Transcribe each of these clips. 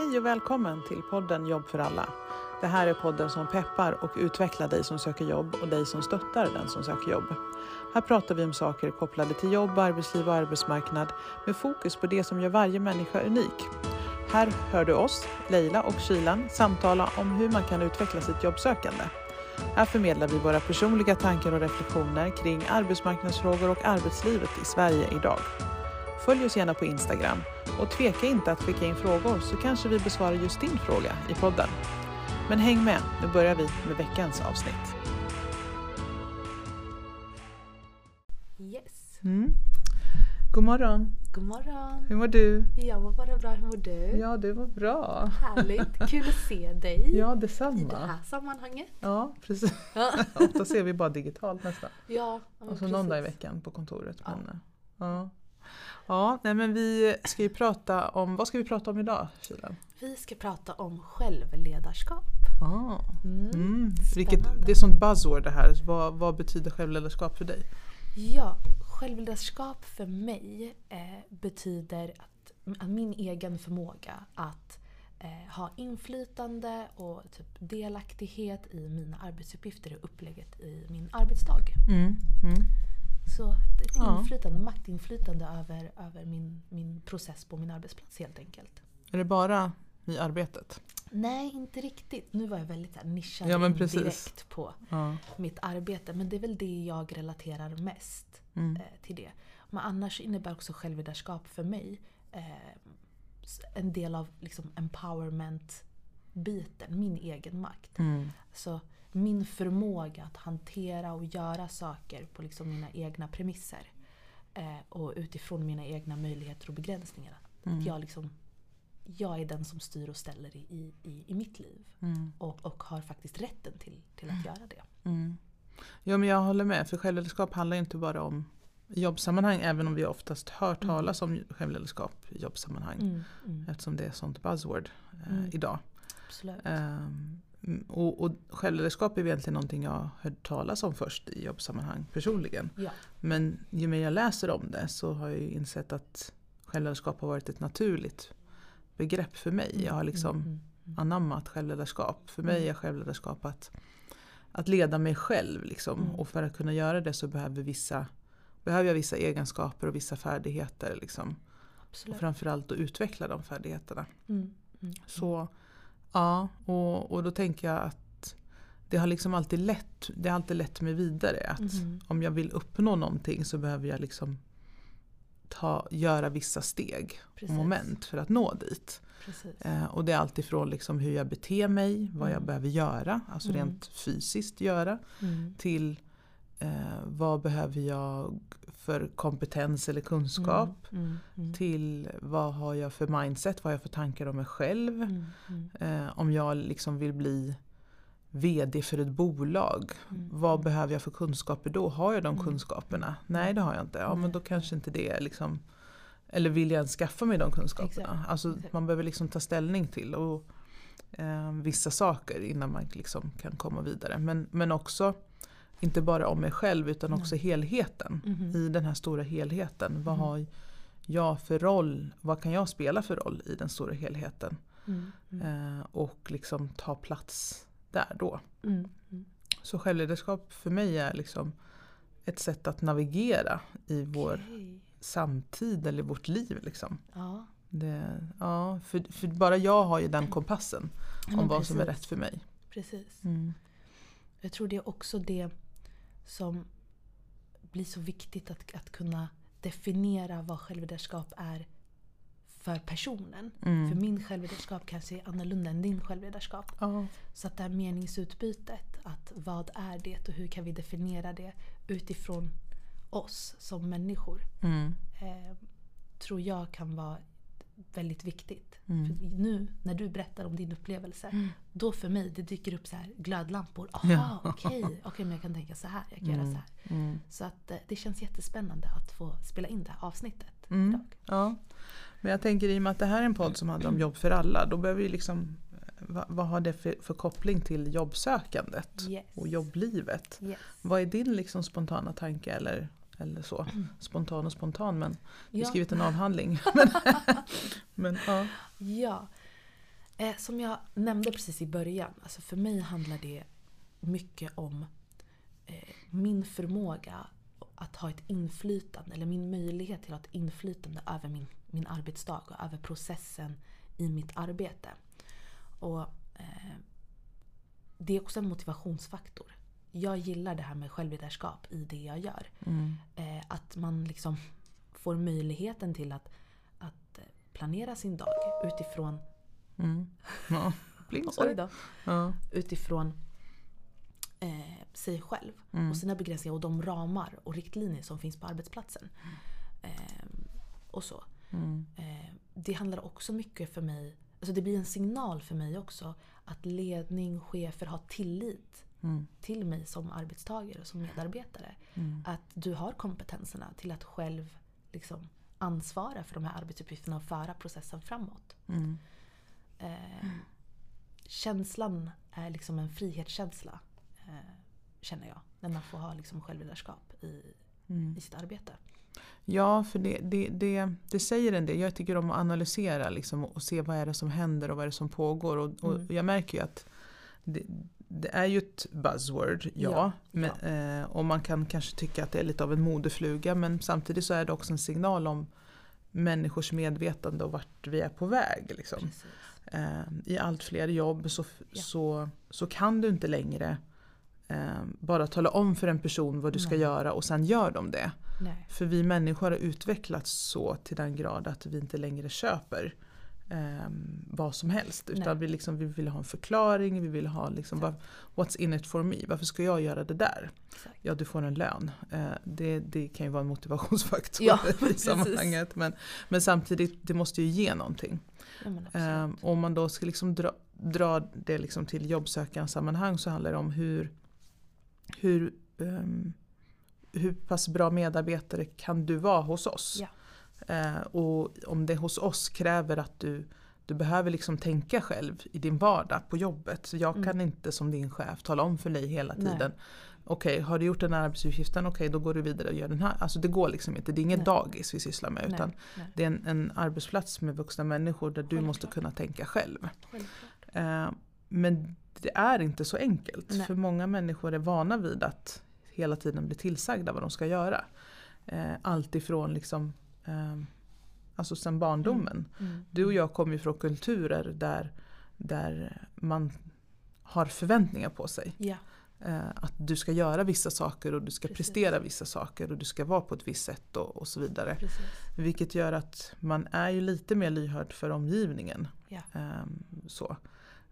Hej och välkommen till podden Jobb för alla. Det här är podden som peppar och utvecklar dig som söker jobb och dig som stöttar den som söker jobb. Här pratar vi om saker kopplade till jobb, arbetsliv och arbetsmarknad med fokus på det som gör varje människa unik. Här hör du oss, Leila och Kylan, samtala om hur man kan utveckla sitt jobbsökande. Här förmedlar vi våra personliga tankar och reflektioner kring arbetsmarknadsfrågor och arbetslivet i Sverige idag. Följ oss gärna på Instagram och tveka inte att skicka in frågor så kanske vi besvarar just din fråga i podden. Men häng med, nu börjar vi med veckans avsnitt. Yes. Mm. God morgon, God morgon. hur mår du? Jag mår bara bra. Hur mår du? Ja, det var bra. Härligt. Kul att se dig Ja, i det detsamma. här sammanhanget. Ja, precis. Ja, Ofta ser vi bara digitalt nästan. ja Och så någon dag i precis. veckan på kontoret. Ja. Men, ja. Ja, nej men vi ska ju prata om, vad ska vi prata om idag Kilan? Vi ska prata om självledarskap. Ah. Mm. Mm. Vilket, det är sånt buzzword det här. Vad, vad betyder självledarskap för dig? Ja, självledarskap för mig eh, betyder att, att min egen förmåga att eh, ha inflytande och typ delaktighet i mina arbetsuppgifter och upplägget i min arbetsdag. Mm. Så ett Ja. inflytande, maktinflytande över, över min, min process på min arbetsplats helt enkelt. Är det bara i arbetet? Nej, inte riktigt. Nu var jag väldigt här nischad Ja, direkt på Ja. mitt arbete. Men det är väl det jag relaterar mest Mm. eh, till det. Men annars innebär också självledarskap för mig eh, en del av liksom empowerment-biten, min egen makt. Mm. Så min förmåga att hantera och göra saker på liksom mina egna premisser. Eh, och utifrån mina egna möjligheter och begränsningar. Mm. Att jag, liksom, jag är den som styr och ställer i, i, i mitt liv. Mm. Och, och har faktiskt rätten till, till att göra det. Mm. Ja, men jag håller med. För självledarskap handlar inte bara om jobbsammanhang. Även om vi oftast hör Mm. talas om självledarskap i jobbsammanhang. Mm, mm, Eftersom det är sånt buzzword eh, Mm. idag. absolut. Ehm, och, och självledarskap är egentligen någonting jag har hört talas om först i jobbsammanhang personligen. Ja. Men ju mer jag läser om det så har jag ju insett att självledarskap har varit ett naturligt begrepp för mig. Jag har liksom Mm, mm, mm. anammat självledarskap. För mig Mm. är självledarskap att, att leda mig själv. Liksom. Mm. Och för att kunna göra det så behöver, vissa, behöver jag vissa egenskaper och vissa färdigheter. Liksom. Och framförallt att utveckla de färdigheterna. Mm, mm, Så ja, och, och då tänker jag att det har liksom alltid lett, det har alltid lett mig vidare. Att Mhm. om jag vill uppnå någonting så behöver jag liksom ta, göra vissa steg och Precis. moment för att nå dit. Eh, och det är alltifrån liksom hur jag beter mig, vad jag Mm. behöver göra, alltså Mm. rent fysiskt göra, Mm. till eh, vad behöver jag för kompetens eller kunskap, Mm, mm, mm. till vad har jag för mindset, vad har jag för tankar om mig själv. Mm, mm, Eh, om jag liksom vill bli VD för ett bolag, mm, vad behöver jag för kunskaper då? Har jag de kunskaperna? Nej det har jag inte. Ja men då kanske inte det är liksom Eller vill jag ens skaffa mig de kunskaperna? Exakt, Alltså exakt. man behöver liksom ta ställning till och, eh, vissa saker innan man liksom kan komma vidare. Men, men också inte bara om mig själv utan också Nej. helheten. Mhm. I den här stora helheten. Vad Mhm. har jag för roll? Vad kan jag spela för roll i den stora helheten? Mm, mm, Eh, och liksom ta plats där då. mm, mm. Så självledarskap för mig är liksom ett sätt att navigera i vår samtid eller vårt liv. Liksom. Ja. Det, ja, för, för bara jag har ju den kompassen Ja, om vad som är precis. rätt för mig. Precis. Mm. Jag tror det är också det som blir så viktigt att, att kunna definiera vad självledarskap är för personen. Mm. För min självledarskap kanske är annorlunda än din självledarskap. Ja. Så att det här meningsutbytet, att vad är det och hur kan vi definiera det utifrån oss som människor. Mm. Eh, tror jag kan vara väldigt viktigt. Mm. Nu när du berättar om din upplevelse, Mm. då för mig det dyker upp så här glödlampor. Ja. Aha, okej, okej men jag kan tänka så här, jag kan göra Mm. så här. Mm. Så att eh, det känns jättespännande att få spela in det här avsnittet Mm. idag. Ja. Men jag tänker i och med att det här är en podd som handlar om jobb för alla. Då behöver vi liksom vad, vad har det för, för koppling till jobbsökandet Yes. och jobblivet? Yes. Vad är din liksom spontana tanke eller, eller så? Spontan och spontan men du Ja. skrivit en avhandling. men, men ja. Ja. Eh, som jag nämnde precis i början, alltså för mig handlar det mycket om eh, min förmåga att ha ett inflytande, eller min möjlighet till att ha ett inflytande över min, min arbetsdag och över processen i mitt arbete. Och eh, Det är också en motivationsfaktor. Jag gillar det här med självledarskap i det jag gör. Mm. Eh, att man liksom får möjligheten till att, att eh, planera sin dag utifrån Mm. Ja. Oj då. Ja. Utifrån eh, sig själv Mm. och sina begränsningar och de ramar och riktlinjer som finns på arbetsplatsen. Eh, och så. Mm. Eh, det handlar också mycket för mig, alltså det blir en signal för mig också att ledning, chefer har tillit Mm. till mig som arbetstagare och som medarbetare. Mm. Att du har kompetenserna till att själv liksom ansvara för de här arbetsuppgifterna och föra processen framåt. Mm. Eh, känslan är liksom en frihetskänsla, eh, känner jag. När man får ha liksom självledarskap i, Mm. i sitt arbete. Ja, för det, det, det, det säger en del. Jag tycker om att analysera liksom, och se vad är det som händer och vad är det som pågår. Och, och Mm. jag märker ju att det, det är ju ett buzzword, ja. Ja, men, Eh, och man kan kanske tycka att det är lite av en modefluga men samtidigt så är det också en signal om människors medvetande och vart vi är på väg. Liksom. Eh, I allt fler jobb så, Ja. så, så kan du inte längre eh, bara tala om för en person vad du ska Nej. göra och sen gör de det. Nej. För vi människor har utvecklats så till den grad att vi inte längre köper eh, vad som helst. Utan Nej. vi, liksom, vi vill ha en förklaring, vi vill ha liksom, vad, what's in it for me? Varför ska jag göra det där? Exakt. Ja, du får en lön. Eh, det, det kan ju vara en motivationsfaktor Ja, i precis. sammanhanget. Men, men samtidigt, det måste ju ge någonting. Ja. Eh, om man då ska liksom dra, dra det liksom till jobbsökarsammanhang så handlar det om hur, hur, ehm, hur pass bra medarbetare kan du vara hos oss? Ja. Eh, och om det hos oss kräver att du, du behöver liksom tänka själv i din vardag på jobbet. Så jag Mm. kan inte som din chef tala om för dig hela tiden. Okej, har du gjort den här arbetsuppgiften? Okej, då går du vidare och gör den här. Alltså det går liksom inte. Det är inget Nej. dagis vi sysslar med. Nej, Utan nej. det är en, en arbetsplats med vuxna människor där du Självklart. måste kunna tänka själv. Eh, men det är inte så enkelt. Nej. För många människor är vana vid att hela tiden bli tillsagda vad de ska göra. Eh, allt ifrån liksom, eh, alltså sen barndomen. Mm. Du och jag kommer ju från kulturer där, där man har förväntningar på sig. Ja, Eh, att du ska göra vissa saker och du ska Precis. prestera vissa saker och du ska vara på ett visst sätt och, och så vidare. precis. Vilket gör att man är ju lite mer lyhörd för omgivningen. Ja. Ehm, så.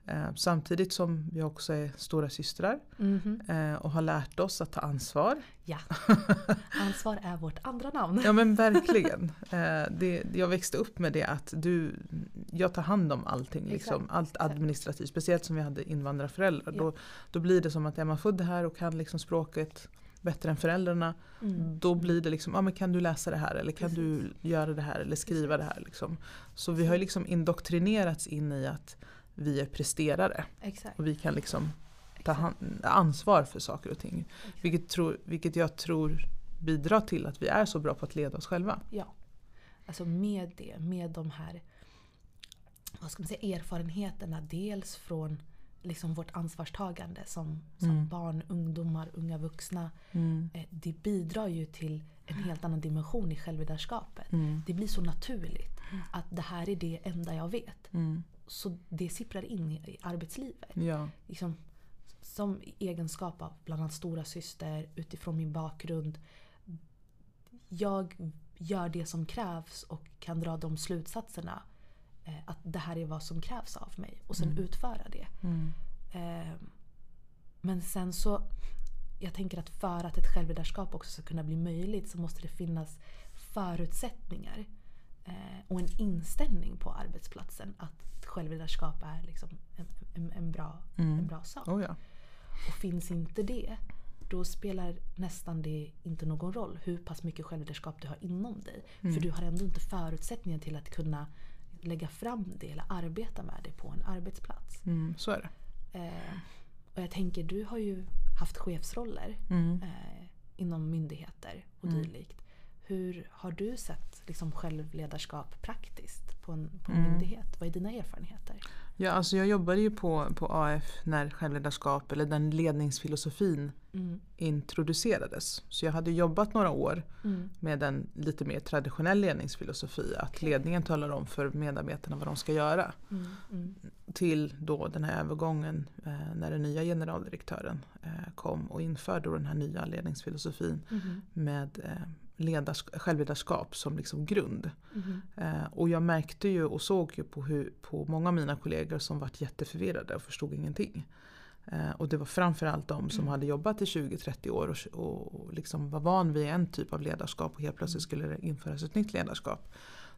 Ehm, samtidigt som vi också är stora systrar Mhm. eh, och har lärt oss att ta ansvar. Ja. Ansvar är vårt andra namn. Ja men verkligen. Eh, det, jag växte upp med det att du, jag tar hand om allting. Liksom, Exakt, allt administrativt. Speciellt som vi hade invandrarföräldrar. Ja. Då, då blir det som att är man född här och kan liksom språket bättre än föräldrarna. Mm. Då blir det liksom, ah, men kan du läsa det här eller kan du göra det här eller skriva det här. Liksom. Så vi har liksom indoktrinerats in i att vi är presterare Exakt. och vi kan liksom ta ansvar för saker och ting. exakt. Vilket, tror, vilket jag tror bidrar till att vi är så bra på att leda oss själva. Ja. Alltså med det, med de här vad ska man säga, erfarenheterna. Dels från liksom vårt ansvarstagande som, som Mm. barn, ungdomar, unga vuxna. Mm. Eh, Det bidrar ju till en helt annan dimension i självledarskapet. Mm. Det blir så naturligt att det här är det enda jag vet. Så det sipprar in i, i arbetslivet. Ja. Liksom, som egenskap av bland annat stora syster utifrån min bakgrund. Jag gör det som krävs och kan dra de slutsatserna. Eh, att det här är vad som krävs av mig. Och sen Mm. utföra det. Mm. Eh, men sen så, jag tänker att för att ett självledarskap också ska kunna bli möjligt så måste det finnas förutsättningar och en inställning på arbetsplatsen att självledarskap är liksom en, en, en, bra, Mm. en bra sak. Oh ja. Och finns inte det, då spelar nästan det inte någon roll hur pass mycket självledarskap du har inom dig. Mm. För du har ändå inte förutsättningar till att kunna lägga fram det eller arbeta med det på en arbetsplats. Mm. Så är det. Eh, och jag tänker, du har ju haft chefsroller Mm. eh, inom myndigheter och Mm. dylikt. Hur har du sett liksom, självledarskap praktiskt på en, på en Mm. myndighet? Vad är dina erfarenheter? Ja, alltså jag jobbade ju på, på AF när självledarskap eller den ledningsfilosofin Mm. introducerades. Så jag hade jobbat några år Mm. med en lite mer traditionell ledningsfilosofi. Att Okej. ledningen talar om för medarbetarna vad de ska göra. Mm. Mm. Till då den här övergången eh, när den nya generaldirektören eh, kom och införde den här nya ledningsfilosofin Mhm. med eh, ledarsk- självledarskap som liksom grund. Mhm. Eh, och jag märkte ju och såg ju på, hur, på många av mina kollegor som varit jätteförvirrade och förstod ingenting. Eh, och det var framförallt de som Mm. hade jobbat i 20-30 år och, och liksom var van vid en typ av ledarskap och helt plötsligt skulle det införas ett nytt ledarskap.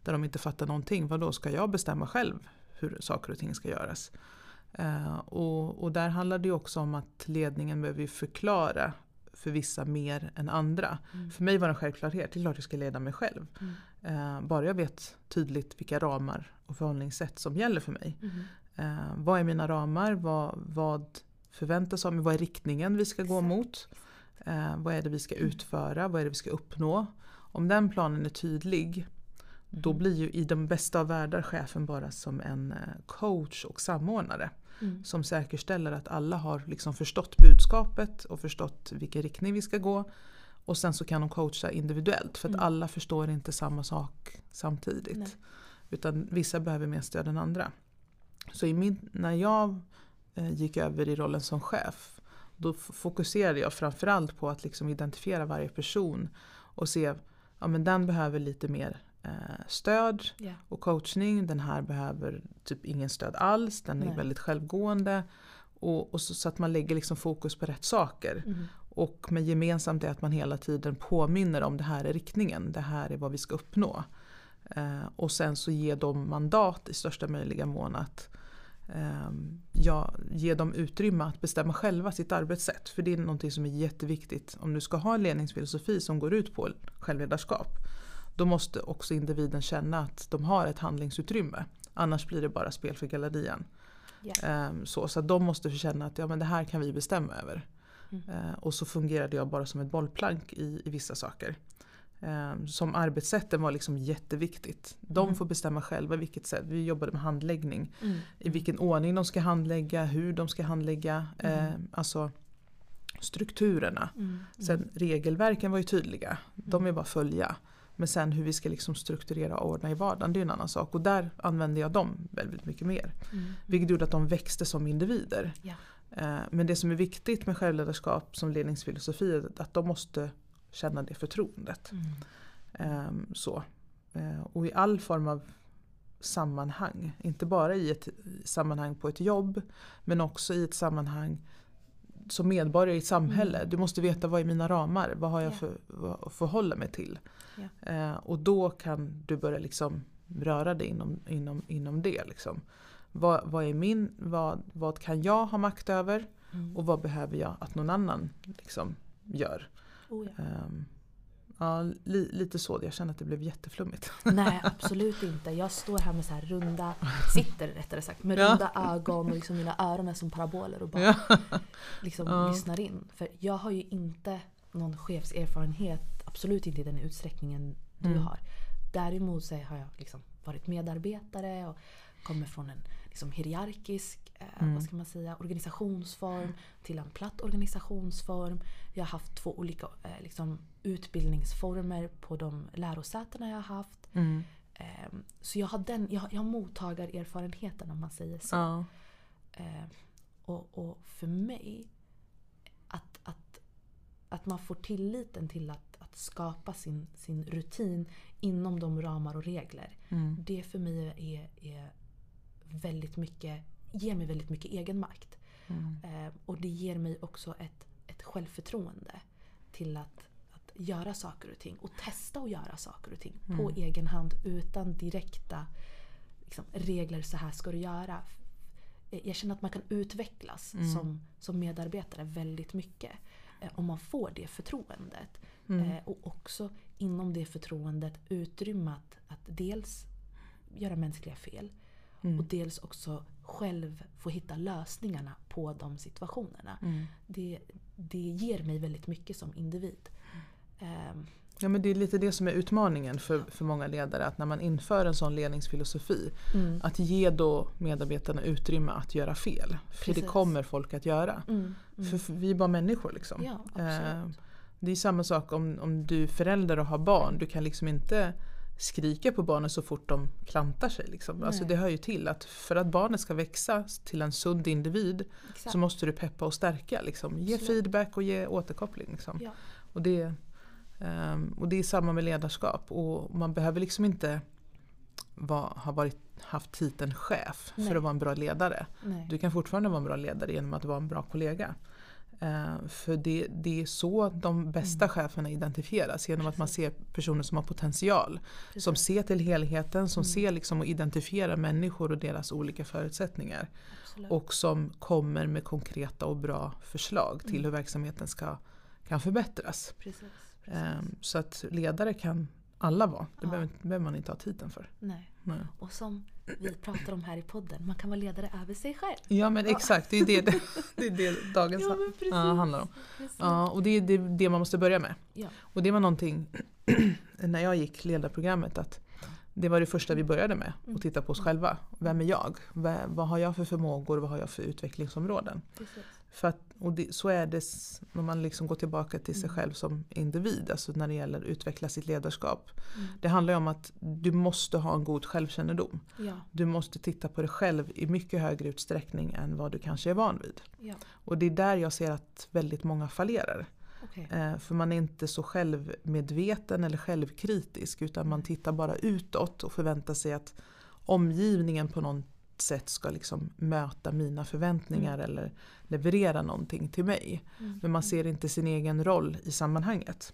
Där de inte fattar någonting. Vad då ska jag bestämma själv hur saker och ting ska göras? Eh, och, och där handlar det ju också om att ledningen behöver förklara för vissa mer än andra. Mm. För mig var det en självklarhet, det är klart jag ska leda mig själv. Mm. Eh, bara jag vet tydligt vilka ramar och förhållningssätt som gäller för mig. Mhm. Eh, vad är mina ramar? Vad, vad förväntas av mig? Vad är riktningen vi ska gå mot? Eh, vad är det vi ska Mm. utföra? Vad är det vi ska uppnå? Om den planen är tydlig då Mhm. blir ju i de bästa av världar chefen bara som en eh, coach och samordnare. Mm. Som säkerställer att alla har liksom förstått budskapet och förstått vilken riktning vi ska gå. Och sen så kan de coacha individuellt för att Mm. alla förstår inte samma sak samtidigt. Nej. Utan vissa behöver mer stöd än andra. Så min, när jag eh, gick över i rollen som chef då fokuserade jag framförallt på att liksom identifiera varje person och se ja men den behöver lite mer stöd Ja. och coachning. Den här behöver typ ingen stöd alls. Den är Nej. väldigt självgående. Och, och så, så att man lägger liksom fokus på rätt saker. Mhm. Och med gemensamt är att man hela tiden påminner om det här är riktningen. Det här är vad vi ska uppnå. Eh, och sen så ge dem mandat i största möjliga mån att eh, ja, ge dem utrymme att bestämma själva sitt arbetssätt. För det är någonting som är jätteviktigt. Om du ska ha en ledningsfilosofi som går ut på självledarskap då måste också individen känna att de har ett handlingsutrymme. Annars blir det bara spel för gallerian. Ehm, så, så de måste känna att ja, men det här kan vi bestämma över. Mm. Eh, och så fungerade jag bara som ett bollplank i, i vissa saker. Ehm, som arbetssätten var liksom jätteviktigt. De Mm. får bestämma själva vilket sätt. Vi jobbade med handläggning. Mm. I vilken ordning de ska handlägga, hur de ska handlägga. Mm. Eh, alltså strukturerna. Mm. Sen regelverken var ju tydliga. De är bara att följa. Men sen hur vi ska liksom strukturera och ordna i vardagen, det är en annan sak. Och där använde jag dem väldigt mycket mer. Mm. Vilket gjorde att de växte som individer. Ja. Eh, Men det som är viktigt med självledarskap som ledningsfilosofi är att de måste känna det förtroendet. Mm. Ehm, Så. Eh, Och i all form av sammanhang. Inte bara i ett sammanhang på ett jobb. Men också i ett sammanhang som medborgare i ett samhälle. Mm. Du måste veta vad är mina ramar? Vad har jag Ja. för, vad, förhålla mig till? Eh, och då kan du börja liksom röra dig inom, inom, inom det. Liksom. Vad, vad är min, vad, vad kan jag ha makt över? Mm. Och vad behöver jag att någon annan liksom gör? Oh, ja. Ehm, ja, li, lite så. Jag känner att det blev jätteflummigt. Nej absolut inte. Jag står här med så här runda, sitter rättare sagt, med Ja. runda ögon och liksom mina öron är som paraboler och bara Ja. liksom Ja. lyssnar in. För jag har ju inte någon chefserfarenhet, absolut inte i den utsträckningen du Mm. har. Däremot så har jag liksom varit medarbetare och kommer från en liksom hierarkisk Mm. vad ska man säga, organisationsform till en platt organisationsform. Jag har haft två olika eh, liksom, utbildningsformer på de lärosätena jag har haft. Mm. Ehm, Så jag har, den, jag, jag har mottagarerfarenheten om man säger så. Ja. Eh, och, och för mig, att, att, att man får tilliten till att, att skapa sin, sin rutin inom de ramar och regler. Mm. Det för mig är, är väldigt mycket, ger mig väldigt mycket egenmakt. Mm. Eh, och det ger mig också ett, ett självförtroende till att, att göra saker och ting. Och testa att göra saker och ting på Mm. egen hand utan direkta liksom, regler, så här ska du göra. Eh, Jag känner att man kan utvecklas Mm. som, som medarbetare väldigt mycket. Eh, om man får det förtroendet. Mm. Eh, och också inom det förtroendet utrymme att, att dels göra mänskliga fel Mm. och dels också själv få hitta lösningarna på de situationerna. Mm. Det, det ger mig väldigt mycket som individ. Ehm, Ja men det är lite det som är utmaningen för, för många ledare. Att när man inför en sån ledningsfilosofi. Mm. Att ge då medarbetarna utrymme att göra fel. För det Precis. kommer folk att göra. Mm. Mm. För, för vi är bara människor liksom. Ja, Eh, det är samma sak om, om du är förälder och har barn. Du kan liksom inte skrika på barnen så fort de klantar sig. Liksom. Alltså det hör ju till att för att barnet ska växa till en sund individ Exakt. så måste du peppa och stärka. Liksom. Ge Absolut. feedback och ge återkoppling. Liksom. Ja. Och, det, ehm, och det är samma med ledarskap. Och man behöver liksom inte va, ha varit, haft titeln chef Nej. för att vara en bra ledare. Nej. Du kan fortfarande vara en bra ledare genom att vara en bra kollega. Eh, för det, det är så de bästa cheferna identifieras. Genom att man ser personer som har potential. Som Precis. ser till helheten, som Mm. ser liksom och identifierar människor och deras olika förutsättningar. Absolut. Och som kommer med konkreta och bra förslag till Mm. hur verksamheten ska, kan förbättras. Precis. Ehm, så att ledare kan alla vara. Det Ja. behöver, behöver man inte ha titeln för. Nej. Nej. Och som vi pratar om här i podden, man kan vara ledare över sig själv. Ja men exakt, det är det, det, är det dagens Ja, precis. handlar om. Precis. Ja, och det är det, det man måste börja med. Ja. Och det var någonting när jag gick ledarprogrammet att det var det första vi började med. Mm. Att titta på oss själva. Vem är jag? Vad, vad har jag för förmågor? Vad har jag för utvecklingsområden? Precis. För att, och det, så är det när man liksom går tillbaka till sig Mm. själv som individ. Alltså när det gäller att utveckla sitt ledarskap. Mm. Det handlar ju om att du måste ha en god självkännedom. Ja. Du måste titta på dig själv i mycket högre utsträckning än vad du kanske är van vid. Ja. Och det är där jag ser att väldigt många fallerar. Okej. Eh, för man är inte så självmedveten eller självkritisk utan man tittar bara utåt och förväntar sig att omgivningen på något sätt ska liksom möta mina förväntningar eller leverera någonting till mig. Mm. Men man ser inte sin egen roll i sammanhanget.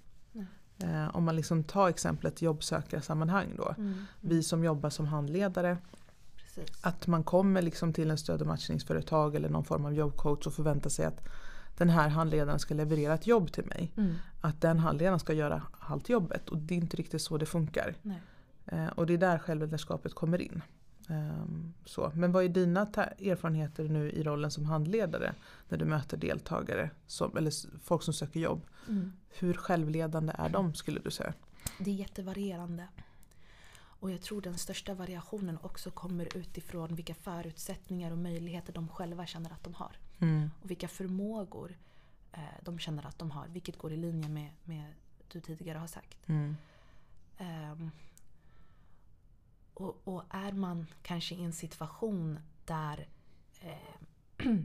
Eh, om man liksom tar exemplet jobbsökarsammanhang då. Mm. Vi som jobbar som handledare, Precis. att man kommer liksom till en stöd och matchningsföretag eller någon form av jobbcoach och förväntar sig att den här handledaren ska leverera ett jobb till mig. Mm. Att den handledaren ska göra allt jobbet och det är inte riktigt så det funkar. Eh, och det är där självledarskapet kommer in. Ehm, så. Men vad är dina erfarenheter nu i rollen som handledare när du möter deltagare som, eller folk som söker jobb? Mm. Hur självledande är de skulle du säga? Det är jättevarierande. Och jag tror den största variationen också kommer utifrån vilka förutsättningar och möjligheter de själva känner att de har. Mm. Och vilka förmågor eh, de känner att de har. Vilket går i linje med, med du tidigare har sagt. Mm. Ehm, och, och är man kanske i en situation där, eh,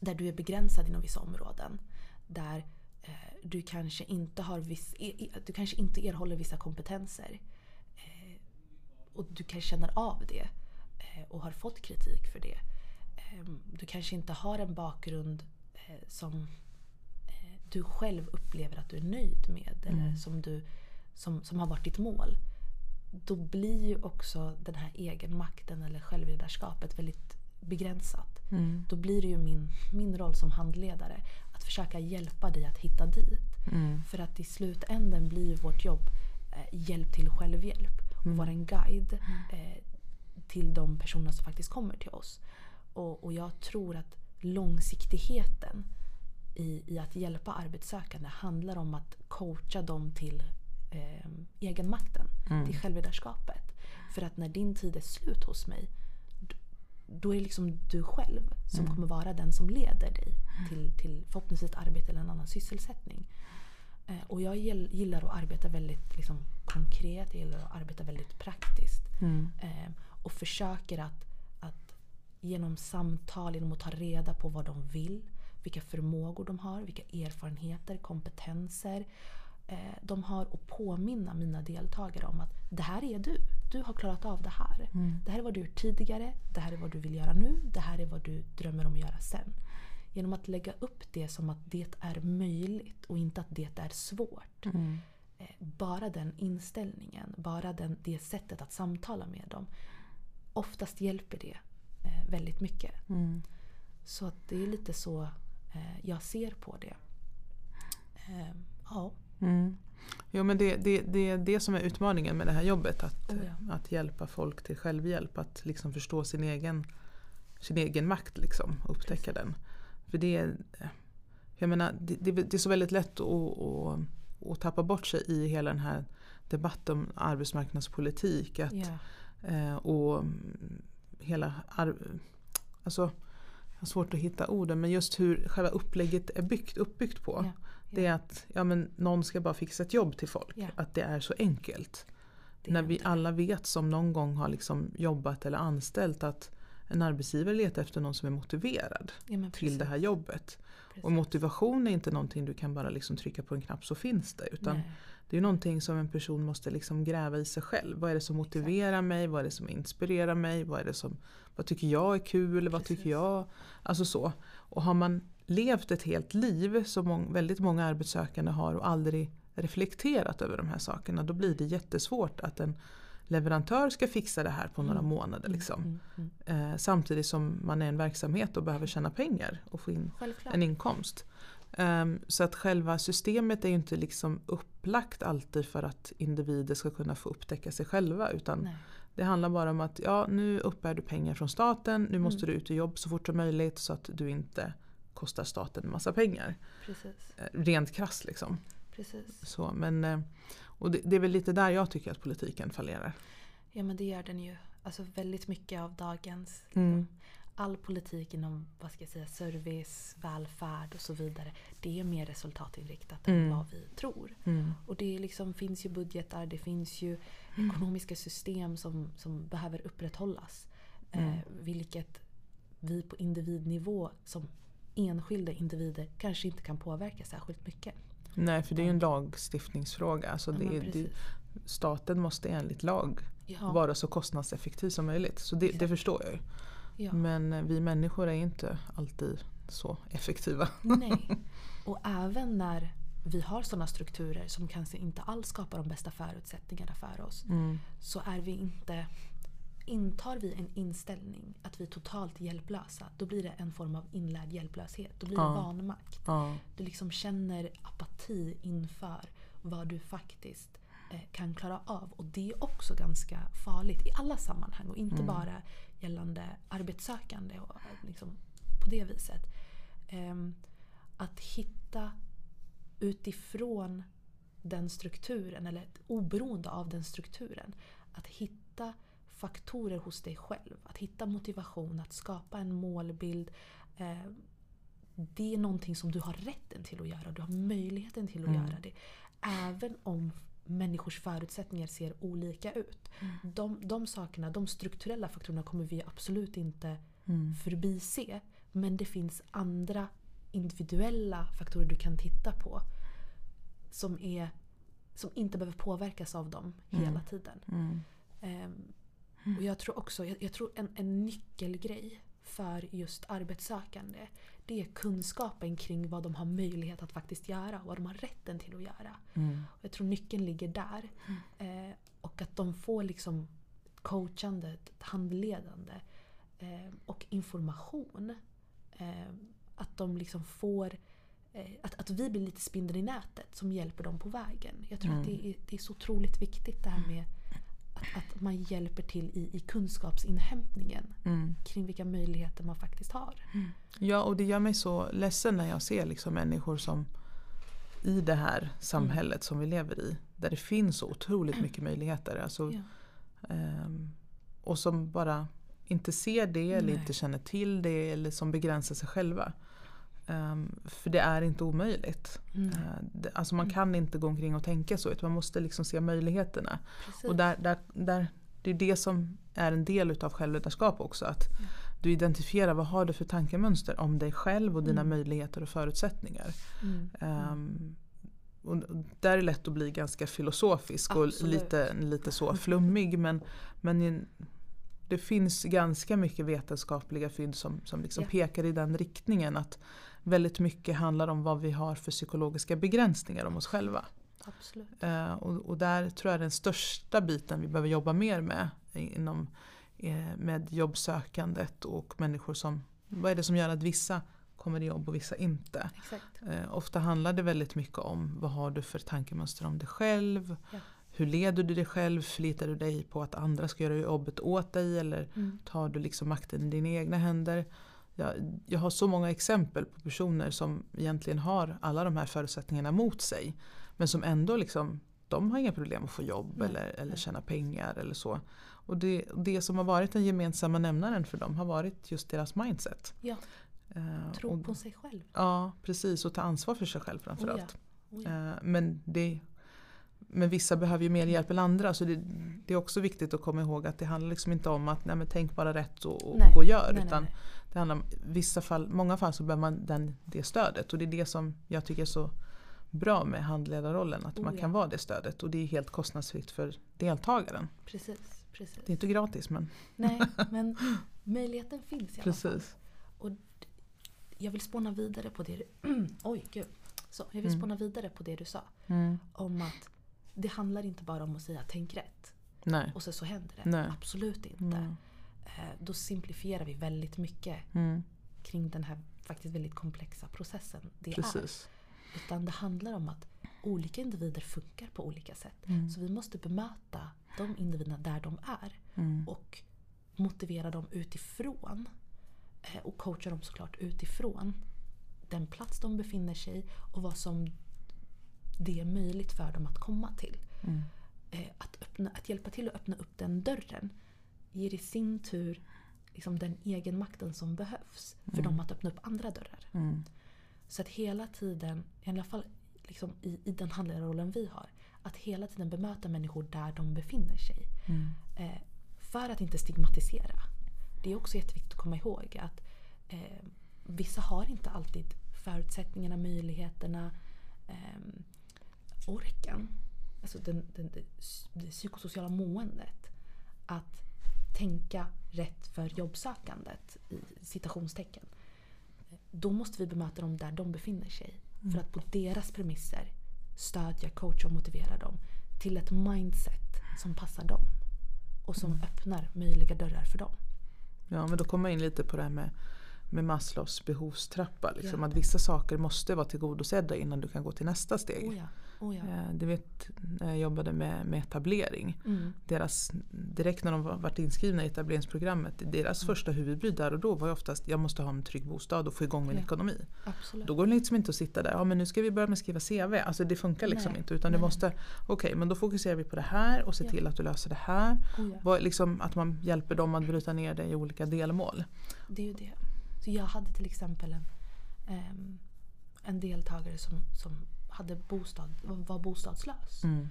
där du är begränsad inom vissa områden. Där eh, du, kanske inte har viss, du kanske inte erhåller vissa kompetenser. Eh, och du kanske känner av det eh, och har fått kritik för det. Eh, du kanske inte har en bakgrund eh, som du själv upplever att du är nöjd med. Eller Mm. som, du, som, som har varit ditt mål. Då blir ju också den här egenmakten eller självledarskapet väldigt begränsat. Mm. Då blir det ju min, min roll som handledare att försöka hjälpa dig att hitta dit. Mm. För att i slutänden blir ju vårt jobb eh, hjälp till självhjälp. Och Mm. vara en guide eh, till de personer som faktiskt kommer till oss. Och, och jag tror att långsiktigheten i, i att hjälpa arbetssökande handlar om att coacha dem till eh, egenmakten. Mm. Till självledarskapet. För att när din tid är slut hos mig då är det liksom du själv som Mm. kommer vara den som leder dig till, till förhoppningsvis ett arbete eller en annan sysselsättning. Eh, och jag gill- gillar att arbeta väldigt liksom, konkret, jag gillar att arbeta väldigt praktiskt. Mm. Eh, och försöker att, att genom samtal, genom att ta reda på vad de vill, vilka förmågor de har, vilka erfarenheter, kompetenser de har och påminna mina deltagare om att det här är du. Du har klarat av det här. Mm. Det här är vad du gjort tidigare, det här är vad du vill göra nu, det här är vad du drömmer om att göra sen. Genom att lägga upp det som att det är möjligt och inte att det är svårt. Mm. Eh, Bara den inställningen, bara den, det sättet att samtala med dem. Oftast hjälper det eh, väldigt mycket. Mm. Så att det är lite så eh, jag ser på det. Eh, ja, Mm. Jo men det, det, det är det som är utmaningen med det här jobbet. Att, Oh ja. att hjälpa folk till självhjälp. Att liksom förstå sin egen, sin egen makt. Liksom, och upptäcka den. För det är, jag menar, det, det, det är så väldigt lätt att, att, och tappa bort sig i hela den här debatten om arbetsmarknadspolitik. Att, eh, och hela ar- alltså, jag har svårt att hitta orden men just hur själva upplägget är byggt, uppbyggt på. Ja, Det är att ja, men någon ska bara fixa ett jobb till folk. Ja. Att det är så enkelt. Är När vi alla vet som någon gång har liksom jobbat eller anställt att en arbetsgivare letar efter någon som är motiverad ja, till det här precis, jobbet. Och precis. motivation är inte någonting du kan bara liksom trycka på en knapp så finns det. Utan Nej. Det är någonting som en person måste liksom gräva i sig själv. Vad är det som motiverar mig? Vad är det som inspirerar mig? Vad, är det som, vad tycker jag är kul? Vad Precis. tycker jag? Alltså så. Och har man levt ett helt liv som väldigt många arbetssökande har och aldrig reflekterat över de här sakerna. Då blir det jättesvårt att en leverantör ska fixa det här på några Mm. månader. Liksom. Mm, mm, mm. Eh, samtidigt som man är en verksamhet och behöver tjäna pengar och få in Självklart. en inkomst. Ehm, så att själva systemet är ju inte liksom upplagt alltid för att individer ska kunna få upptäcka sig själva. Utan Nej. det handlar bara om att ja, nu uppbär du pengar från staten, nu måste Mm. du ut i jobb så fort som möjligt så att du inte kostar staten en massa pengar. Precis. Eh, Rent krasst liksom. Precis. Så, men, eh, och det, det är väl lite där jag tycker att politiken fallerar. Ja men det gör den ju. Alltså väldigt mycket av dagens Mm. All politik inom vad ska jag säga, service, välfärd och så vidare. Det är mer resultatinriktat Mm. än vad vi tror. Mm. Och det liksom finns ju budgetar, det finns ju Mm. ekonomiska system som, som behöver upprätthållas. Mm. Eh, vilket vi på individnivå som enskilda individer kanske inte kan påverka särskilt mycket. Nej, för det är ju en lagstiftningsfråga. Alltså Ja, det, är- det, staten måste enligt lag Ja, vara så kostnadseffektiv som möjligt. Så det, det förstår jag ju. Ja. Men eh, vi människor är inte alltid så effektiva. Nej. Och även när vi har sådana strukturer som kanske inte alls skapar de bästa förutsättningarna för oss. Mm. Så är vi inte... Intar vi en inställning att vi är totalt hjälplösa, då blir det en form av inlärd hjälplöshet. Då blir det Ja. vanmakt. Ja. Du liksom känner apati inför vad du faktiskt eh, kan klara av. Och det är också ganska farligt i alla sammanhang och inte Mm. bara gällande arbetssökande och liksom på det viset. Ehm, att hitta utifrån den strukturen, eller oberoende av den strukturen, att hitta faktorer hos dig själv. Att hitta motivation, att skapa en målbild. Eh, det är någonting som du har rätten till att göra. Du har möjligheten till att Mm. göra det. Även om människors förutsättningar ser olika ut. De, de sakerna, de strukturella faktorerna kommer vi absolut inte Mm. förbise. Men det finns andra individuella faktorer du kan titta på. Som, är, som inte behöver påverkas av dem Mm. hela tiden. Mm. Ehm, och jag tror också, jag, jag tror en, en nyckelgrej för just arbetssökande det är kunskapen kring vad de har möjlighet att faktiskt göra och vad de har rätten till att göra. Mm. Och jag tror nyckeln ligger där. Eh, och att de får liksom coachande, handledande eh, och information. Eh, att de liksom får eh, att, att vi blir lite spindeln i nätet som hjälper dem på vägen. Jag tror Mm. att det är, det är så otroligt viktigt det här med att, att man hjälper till i, i kunskapsinhämtningen Mm. kring vilka möjligheter man faktiskt har. Ja, och det gör mig så ledsen när jag ser liksom människor som i det här samhället som vi lever i. Där det finns så otroligt mycket möjligheter. Alltså, Ja. ehm, och som bara inte ser det eller Nej. inte känner till det eller som begränsar sig själva. Ehm, för det är inte omöjligt. Mm. Eh, det, alltså man kan inte gå omkring och tänka så utan man måste liksom se möjligheterna. Precis. Och där, där, där, det är det som är en del utav självledarskap också. Att du identifierar vad har du för tankemönster om dig själv och dina Mm. möjligheter och förutsättningar. Mm. Ehm, och och där är det lätt att bli ganska filosofisk och Absolut. lite, lite så flummig. Men, men det finns ganska mycket vetenskapliga fynd som, som liksom Ja. pekar i den riktningen. Att väldigt mycket handlar om vad vi har för psykologiska begränsningar om oss själva. Absolut. Eh, och, och där tror jag den största biten vi behöver jobba mer med inom, eh, med jobbsökandet och människor som, vad är det som gör att vissa kommer i jobb och vissa inte. Exakt. Eh, ofta handlar det väldigt mycket om vad har du för tankemönster om dig själv. Ja. Hur leder du dig själv? Förlitar du dig på att andra ska göra jobbet åt dig? Eller Mm. tar du liksom makten i dina egna händer? Jag, jag har så många exempel på personer som egentligen har alla de här förutsättningarna mot sig. Men som ändå liksom, de har inga problem att få jobb Nej, eller, eller tjäna pengar eller så. Och det, det som har varit den gemensamma nämnaren för dem har varit just deras mindset. Ja, Eh, tro och, på sig själv. Ja, precis. Och ta ansvar för sig själv Oh framförallt. ja. Oh ja. Eh, Men, det, men vissa behöver ju mer hjälp än andra. Så det, det är också viktigt att komma ihåg att det handlar liksom inte om att nej, men tänk bara rätt och, och Nej, gå och gör. nej, utan nej, det handlar om vissa fall, många fall så behöver man den, det stödet. Och det är det som jag tycker är så bra med handledarrollen. Att Oh, man ja. kan vara det stödet. Och det är helt kostnadsfritt för deltagaren. Precis, precis. Det är inte gratis men Nej, men möjligheten finns i alla fall. precis. Och jag vill spåna vidare på det du... Oj, gud. Så, jag vill Mm. spåna vidare på det du sa. Mm. Om att det handlar inte bara om att säga tänk rätt. Nej. Och så, så händer det. Nej. Absolut inte. Mm. Eh, Då simplifierar vi väldigt mycket Mm. kring den här faktiskt väldigt komplexa processen det är. Precis. Utan det handlar om att olika individer funkar på olika sätt. Mm. Så vi måste bemöta de individerna där de är. Mm. Och motivera dem utifrån. eh, Och coacha dem såklart utifrån den plats de befinner sig och vad som det är möjligt för dem att komma till. Mm. Eh, Att, öppna, att hjälpa till att öppna upp den dörren ger i sin tur liksom den egenmakten som behövs för dem att öppna upp andra dörrar. Mm. Så att hela tiden, i alla fall liksom i, i den handledarrollen vi har, att hela tiden bemöta människor där de befinner sig. Mm. Eh, för att inte stigmatisera. Det är också jätteviktigt att komma ihåg att eh, vissa har inte alltid förutsättningarna, möjligheterna, eh, orken, alltså den, den, det, det psykosociala måendet. Att tänka rätt för jobbsökandet, i citationstecken. Då måste vi bemöta dem där de befinner sig. För att på deras premisser stödja, coacha och motivera dem till ett mindset som passar dem. Och som öppnar möjliga dörrar för dem. Ja men då kommer jag in lite på det här med, med Maslows behovstrappa. Liksom, Ja. Att vissa saker måste vara tillgodosedda innan du kan gå till nästa steg. Oh ja, oh ja. Eh, Du vet när jag jobbade med, med etablering. Mm. Deras, direkt när de var- varit inskrivna i etableringsprogrammet. Deras första huvudbry där och då var ju oftast jag måste ha en trygg bostad och få igång min Ja. ekonomi. Absolut. Då går det liksom inte att sitta där, ja men nu ska vi börja med att skriva CV. Alltså det funkar liksom Nej. inte. Utan Nej. måste, okej men då fokuserar vi på det här och ser Ja. till att du löser det här. oh ja. Liksom, att man hjälper dem att bryta ner det i olika delmål. Det är ju det. Så jag hade till exempel en, ehm, en deltagare som, som hade bostad, var bostadslös. Mm.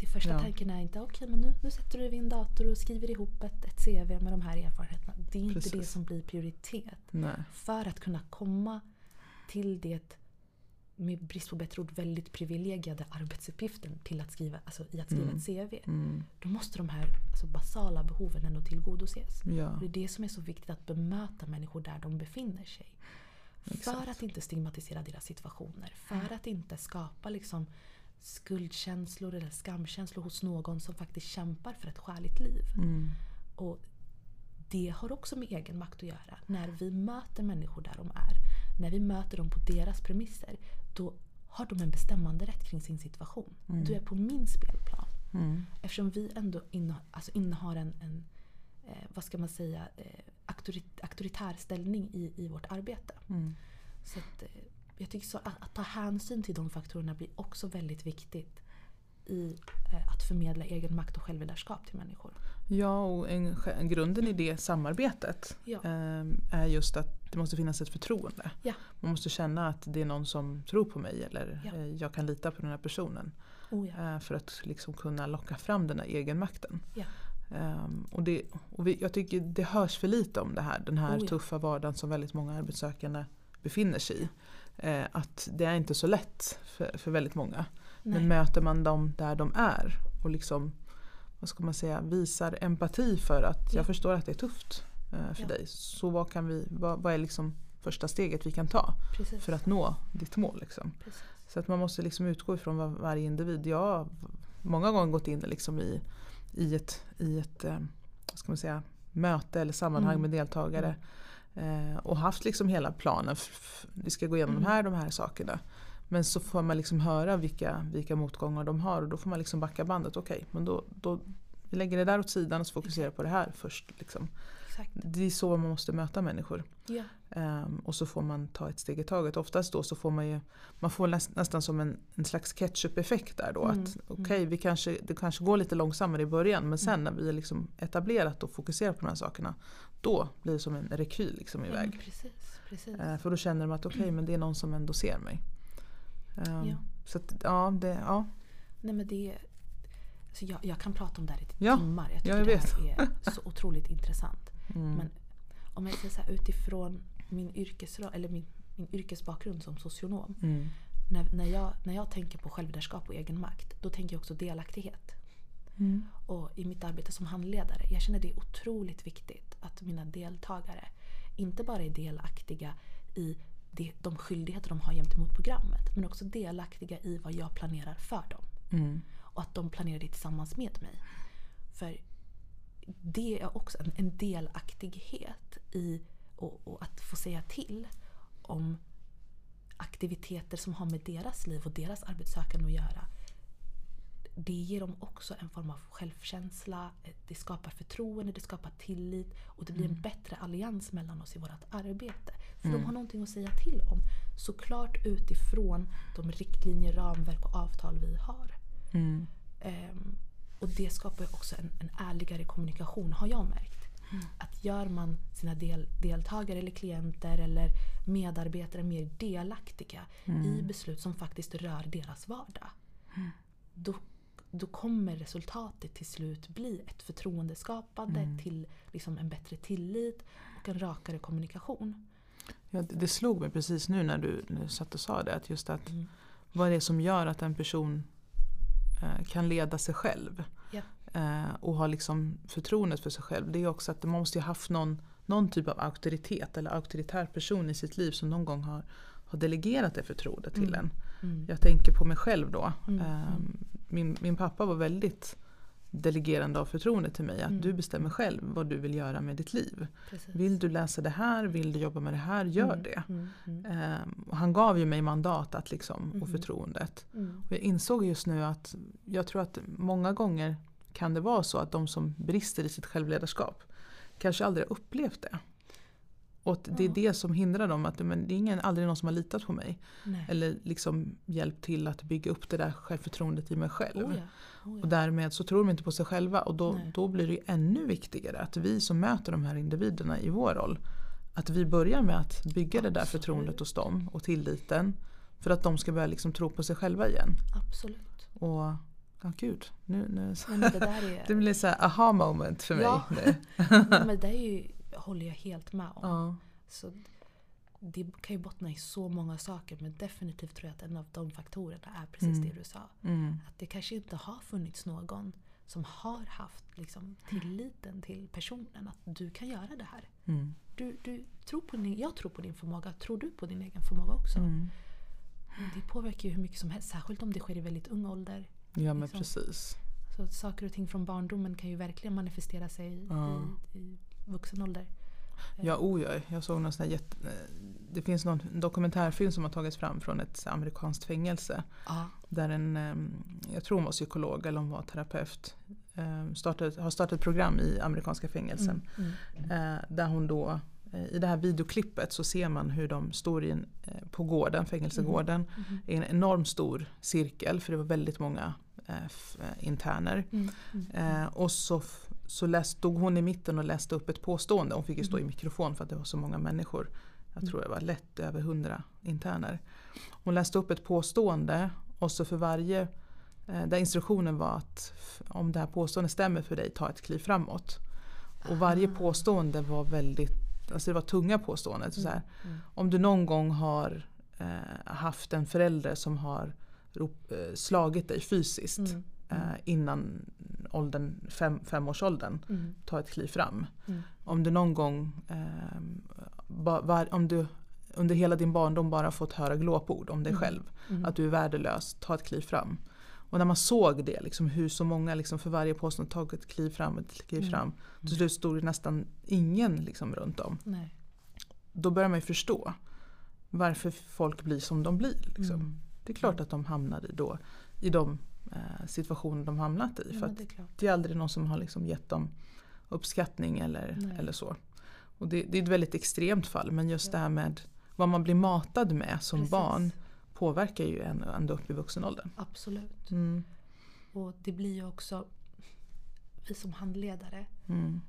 Det första Ja. tanken är inte okej men nu, nu sätter du dig vid en dator och skriver ihop ett, ett CV med de här erfarenheterna. Det är inte det Precis. som blir prioritet. Nej. För att kunna komma till det med brist på bättre ord väldigt privilegierade arbetsuppgiften till att skriva, alltså i att skriva Mm. ett CV. Mm. Då måste de här alltså basala behoven ändå tillgodoses. Ja. Det är det som är så viktigt att bemöta människor där de befinner sig. För att inte stigmatisera deras situationer. För att inte skapa liksom skuldkänslor eller skamkänslor hos någon som faktiskt kämpar för ett skäligt liv. Mm. Och det har också med egen makt att göra. När vi möter människor där de är, när vi möter dem på deras premisser, då har de en bestämmande rätt kring sin situation. Mm. Du är på min spelplan. Mm. Eftersom vi ändå inne, alltså innehar en, en eh, vad ska man säga, eh, auktorit, auktoritär ställning i, i vårt arbete. Mm. Så att, eh, jag tycker så att, att ta hänsyn till de faktorerna blir också väldigt viktigt i eh, att förmedla egen makt och självledarskap till människor. Ja, och en, en, grunden i det samarbetet Ja. eh, är just att det måste finnas ett förtroende. Ja. Man måste känna att det är någon som tror på mig eller Ja. eh, jag kan lita på den här personen. Oh eh, för att liksom kunna locka fram den här egenmakten. Ehm, och det, och vi, jag tycker det hörs för lite om det här, den här Oh ja. tuffa vardagen som väldigt många arbetssökande befinner sig i. Eh, att det är inte så lätt för, för väldigt många. Nej. Men möter man dem där de är och liksom, vad ska man säga, visar empati för att Ja. jag förstår att det är tufft eh, för Ja. dig. Så vad, kan vi, vad, vad är liksom första steget vi kan ta Precis. för att nå ditt mål? Liksom? Precis. Så att man måste liksom utgå ifrån var, varje individ. Jag har många gånger gått in liksom i, i ett, i ett eh, vad ska man säga, möte eller sammanhang Mm. med deltagare. Eh, och haft liksom hela planen. Vi ska gå igenom Mm. de här de här sakerna. Men så får man liksom höra vilka, vilka motgångar de har och då får man liksom backa bandet. Okej, men då, då vi lägger det där åt sidan och så fokuserar på det här först. Liksom. Exakt. Det är så man måste möta människor. Ja. Um, och så får man ta ett steg i taget. Oftast då så får man ju, man får näst, nästan som en, en slags ketchup-effekt där då. Mm. Att okej, okay, vi kanske, det kanske går lite långsammare i början men sen mm. när vi är liksom etablerat och fokuserar på de här sakerna då blir det som en rekyl liksom iväg. Ja, precis, precis. Uh, för då känner de att okej, okay, men det är någon som ändå ser mig. Um, ja. Så att, ja, det, ja. Nej men det, alltså jag, jag kan prata om det här i ja, timmar. Jag tycker jag det här är så otroligt intressant. Mm. Men om jag säger utifrån min, yrkesroll, eller min, min yrkesbakgrund som socionom. Mm. När, när, jag, när jag tänker på självledarskap och egenmakt, då tänker jag också delaktighet. Mm. Och i mitt arbete som handledare, jag känner det är otroligt viktigt att mina deltagare inte bara är delaktiga i det, de skyldigheter de har gentemot programmet, men också delaktiga i vad jag planerar för dem. Mm. Och att de planerar det tillsammans med mig. För det är också en, en delaktighet i och, och, att få säga till om aktiviteter som har med deras liv och deras arbetssökande att göra. Det ger dem också en form av självkänsla, det skapar förtroende, det skapar tillit och det blir mm. en bättre allians mellan oss i vårt arbete. För mm. de har någonting att säga till om. Såklart utifrån de riktlinjer, ramverk och avtal vi har. Mm. Um, och det skapar också en, en ärligare kommunikation har jag märkt. Mm. Att gör man sina del, deltagare eller klienter eller medarbetare mer delaktiga mm. i beslut som faktiskt rör deras vardag. Mm. Då, då kommer resultatet till slut bli ett förtroendeskapande mm. till liksom en bättre tillit och en rakare kommunikation. Ja, det, det slog mig precis nu när du, när du satt och sa det. Att just att Mm. vad är det som gör att en person kan leda sig själv? Ja. Eh, och ha liksom förtroendet för sig själv. Det är också att man måste ju ha haft någon, någon typ av auktoritet eller auktoritär person i sitt liv som någon gång har, har delegerat det förtroendet till Mm. en. Mm. Jag tänker på mig själv då. Mm, Eh, mm. min, min pappa var väldigt delegerande av förtroende till mig. Att Mm. du bestämmer själv vad du vill göra med ditt liv. Precis. Vill du läsa det här, vill du jobba med det här, gör Mm, det. Eh, och han gav ju mig mandat att liksom, och Mhm. förtroendet. Mm. Och jag insåg just nu att jag tror att många gånger kan det vara så att de som brister i sitt självledarskap kanske aldrig har upplevt det. Och det är Ja. det som hindrar dem. Att men det är ingen, aldrig någon som har litat på mig. Nej. Eller liksom hjälpt till att bygga upp det där självförtroendet i mig själv. Oh ja. Oh ja. Och därmed så tror de inte på sig själva och då, Nej. då blir det ju ännu viktigare att vi som möter de här individerna i vår roll att vi börjar med att bygga det där Absolut. förtroendet hos dem och tilliten för att de ska börja liksom tro på sig själva igen. Absolut. Och ja gud, nu, nu men det där är... det blir så aha moment för mig Ja. nu. Men det är ju, håller jag helt med om. Ja. Så det kan ju bottna i så många saker men definitivt tror jag att en av de faktorerna är precis Mm. det du sa. Mm. Att det kanske inte har funnits någon som har haft liksom, tilliten till personen att du kan göra det här. Mm. Du, du tror på din, jag tror på din förmåga, tror du på din egen förmåga också? Mm. Det påverkar ju hur mycket som helst, särskilt om det sker i väldigt ung ålder. Ja men Liksom. precis. Så saker och ting från barndomen kan ju verkligen manifestera sig Ja. i, i vuxen ålder. Ja, ja, jag såg någon sån jätte, Det finns någon dokumentärfilm som har tagits fram från ett amerikanskt fängelse. Ja. Där en, jag tror hon var psykolog eller hon var terapeut, startade, har startat ett program i amerikanska fängelsen. Mm, mm, Eh, Där hon då, eh, i det här videoklippet så ser man hur de står i en, eh, på gården, fängelsegården, mhm, i en enormt stor cirkel för det var väldigt många interner. mm, mm, och så, så läst, stod hon i mitten och läste upp ett påstående. Hon fick ju stå i Mhm. mikrofon för att det var så många människor. Jag Mm. tror det var lätt över hundra interner. Hon läste upp ett påstående och så för varje, eh, där instruktionen var att om det här påståendet stämmer för dig, ta ett kliv framåt. Och varje Ah. påstående var väldigt, alltså det var tunga påståenden. Så här, mm, om du någon gång har eh, haft en förälder som har eh, slagit dig fysiskt mm, eh, innan åldern, fem, femårsåldern, mm, ta ett kliv fram. mm, Om du någon gång, eh, ba, var, om du under hela din barndom bara fått höra glåpord om dig Mm. själv, mm. att du är värdelös, ta ett kliv fram. Och när man såg det, liksom, hur så många liksom, för varje påstående tagit ett kliv fram, ett kliv Mm. fram. Till slut stod det nästan ingen liksom, runt om. Nej. Då börjar man ju förstå varför folk blir som de blir. Liksom. Mm. Det är klart att de hamnar i, då, i de eh, situationer de hamnat i. Ja, för det är det är aldrig någon som har liksom gett dem uppskattning eller, Nej. eller så. Och det, det är ett väldigt extremt fall men just det här med vad man blir matad med som Precis. barn påverkar ju en ända upp i vuxen ålder. Absolut. Mm. Och det blir ju också, vi som handledare, Mm.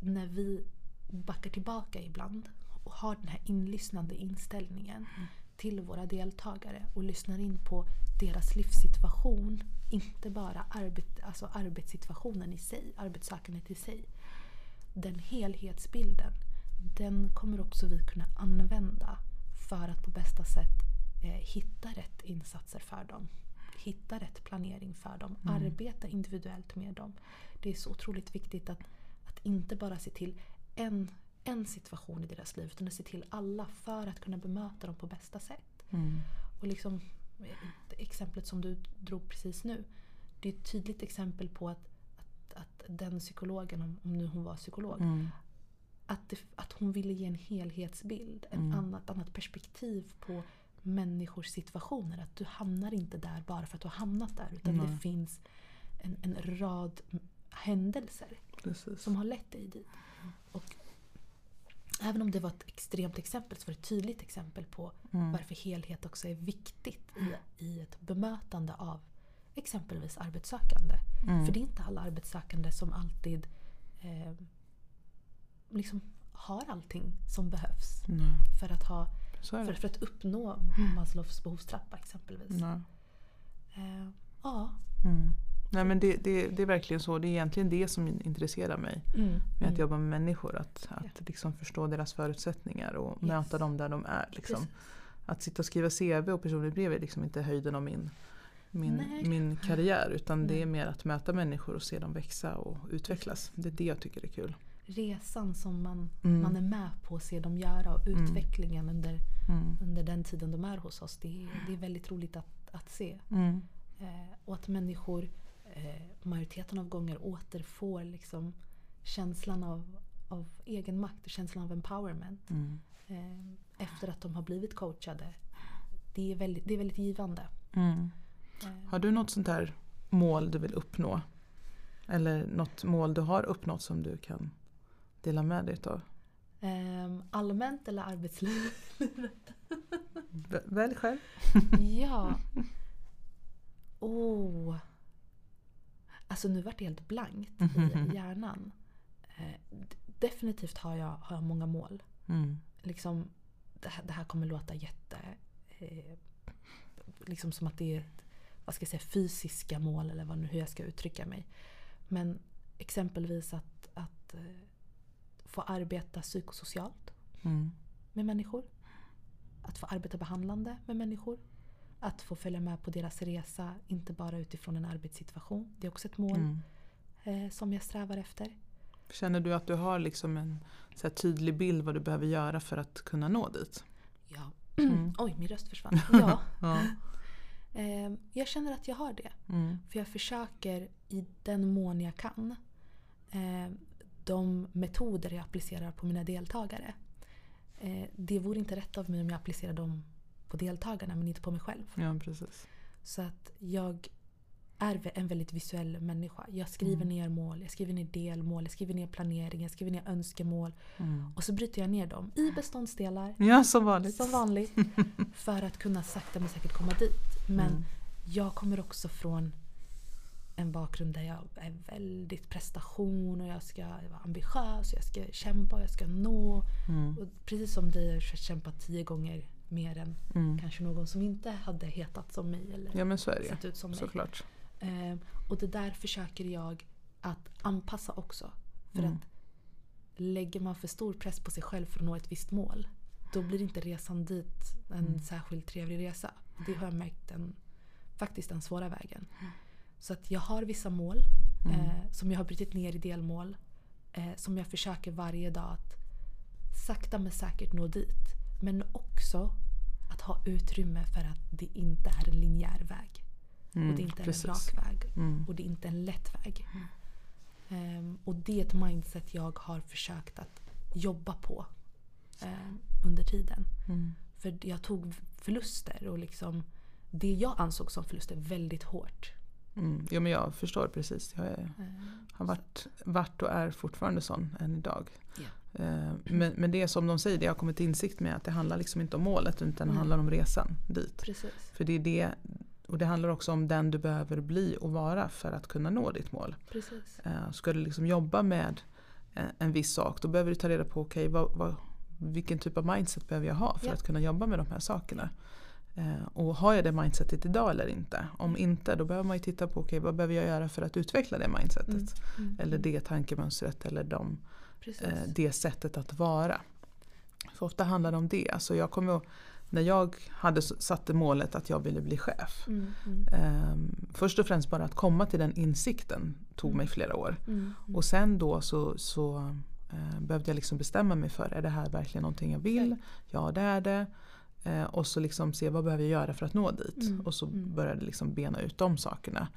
när vi backar tillbaka ibland och har den här inlyssnande inställningen till våra deltagare och lyssnar in på deras livssituation. Inte bara arbet, alltså arbetssituationen i sig, arbetssökandet i sig. Den helhetsbilden, den kommer också vi kunna använda för att på bästa sätt eh, hitta rätt insatser för dem. Hitta rätt planering för dem. Arbeta individuellt med dem. Det är så otroligt viktigt att, att inte bara se till en, en situation i deras liv utan att se till alla för att kunna bemöta dem på bästa sätt. Mm. Och liksom, exemplet som du drog precis nu. Det är ett tydligt exempel på att, att, att den psykologen, om, om nu hon var psykolog, Mm. att, det, att hon ville ge en helhetsbild, ett Mm. annat, annat perspektiv på människors situationer. Att du hamnar inte där bara för att du har hamnat där. Utan Nej. det finns en, en rad händelser Precis. som har lett dig dit. Och även om det var ett extremt exempel så var det ett tydligt exempel på Mm. varför helhet också är viktigt i, i ett bemötande av exempelvis arbetssökande. Mm. För det är inte alla arbetssökande som alltid eh, liksom har allting som behövs Nej, för att, ha, för, för att uppnå Maslows behovstrappa exempelvis. Eh, ja. Mm. Nej men det, det, det är verkligen så. Det är egentligen det som intresserar mig Mm, med att mm. jobba med människor. Att, att liksom förstå deras förutsättningar och Yes. möta dem där de är. Liksom. Att sitta och skriva CV och personligt brev är liksom inte höjden av min, min, Nej. min karriär. Utan det Nej. är mer att möta människor och se dem växa och utvecklas. Det är det jag tycker är kul. Resan som man, Mm. man är med på att se dem göra och Mm. utvecklingen under, Mm. under den tiden de är hos oss. Det är, det är väldigt roligt att, att se. Mm. Eh, och att människor majoriteten av gånger återfår liksom känslan av, av egen makt och känslan av empowerment. Mm. Eh, efter att de har blivit coachade. Det är väldigt, det är väldigt givande. Mm. Eh, Har du något sånt här mål du vill uppnå? Eller något mål du har uppnått som du kan dela med dig av? eh, allmänt eller arbetsliv? V- Välj själv. ja. Oh. Alltså nu vart det helt blankt i hjärnan. Eh, definitivt har jag, har jag många mål. Mm. liksom, det, här, det här kommer låta jätte... Eh, liksom som att det är vad ska jag säga, fysiska mål eller vad hur jag ska uttrycka mig. Men exempelvis att, att eh, få arbeta psykosocialt Mm. med människor. Att få arbeta behandlande med människor. Att få följa med på deras resa, inte bara utifrån en arbetssituation. Det är också ett mål Mm. eh, som jag strävar efter. Känner du att du har liksom en så tydlig bild vad du behöver göra för att kunna nå dit? Ja. Mm. Oj, min röst försvann. Ja. Ja. Eh, jag känner att jag har det. Mm. För jag försöker i den mån jag kan eh, de metoder jag applicerar på mina deltagare. Eh, det vore inte rätt av mig om jag applicerar dem på deltagarna men inte på mig själv. ja, precis. Så att jag är en väldigt visuell människa. Jag skriver Mm. ner mål, jag skriver ner delmål, jag skriver ner planering, jag skriver ner önskemål. Mm. Och så bryter jag ner dem i beståndsdelar. Ja, som vanligt. Som vanligt. För att kunna sakta men säkert komma dit. Men Mm. jag kommer också från en bakgrund där jag är väldigt prestation och jag ska vara ambitiös, och jag ska kämpa och jag ska nå. Mm. Och precis som dig har jag kämpat tio gånger mer än Mm. kanske någon som inte hade hetat som mig eller Ja men så är det sett ut som ju. mig. Såklart. Eh, och det där försöker jag att anpassa också. För Mm. att lägger man för stor press på sig själv för att nå ett visst mål då blir inte resan dit en Mm. särskilt trevlig resa. Det har jag märkt den, faktiskt den svåra vägen. Mm. Så att jag har vissa mål eh, som jag har brutit ner i delmål. Eh, som jag försöker varje dag att sakta men säkert nå dit. Men också att ha utrymme för att det inte är en linjär väg. Mm, och det inte är precis. en rak väg. Mm. Och det är inte en lätt väg. Ehm, och det är ett mindset jag har försökt att jobba på ehm, under tiden. Mm. För jag tog förluster och liksom det jag ansåg som förluster väldigt hårt. Mm. Jo men jag förstår precis. Jag är, Eh, har varit, varit och är fortfarande sån än idag. Eh, Men, men det är som de säger, det jag har kommit till insikt med att det handlar liksom inte om målet utan det handlar om resan dit. Precis. För det är det, och det handlar också om den du behöver bli och vara för att kunna nå ditt mål. Precis. Eh, Ska du liksom jobba med en, en viss sak då behöver du ta reda på okay, vad, vad, vilken typ av mindset behöver jag ha för Ja. att kunna jobba med de här sakerna. Eh, Och har jag det mindsetet idag eller inte? Om inte då behöver man ju titta på okay, vad behöver jag göra för att utveckla det mindsetet. Mm. Mm. Eller det tankemönstret eller de, eh, det sättet att vara. För ofta handlar det om det. Alltså jag kommer ihåg när jag hade satte målet att jag ville bli chef. Mm. Mm. Ehm, först och främst bara att komma till den insikten tog Mm. mig flera år. Mm. Mm. Och sen då så, så eh, behövde jag liksom bestämma mig för, är det här verkligen någonting jag vill? Ja det är det. Eh, och så liksom se vad behöver jag göra för att nå dit? Mm, Och så mm. började liksom bena ut de sakerna.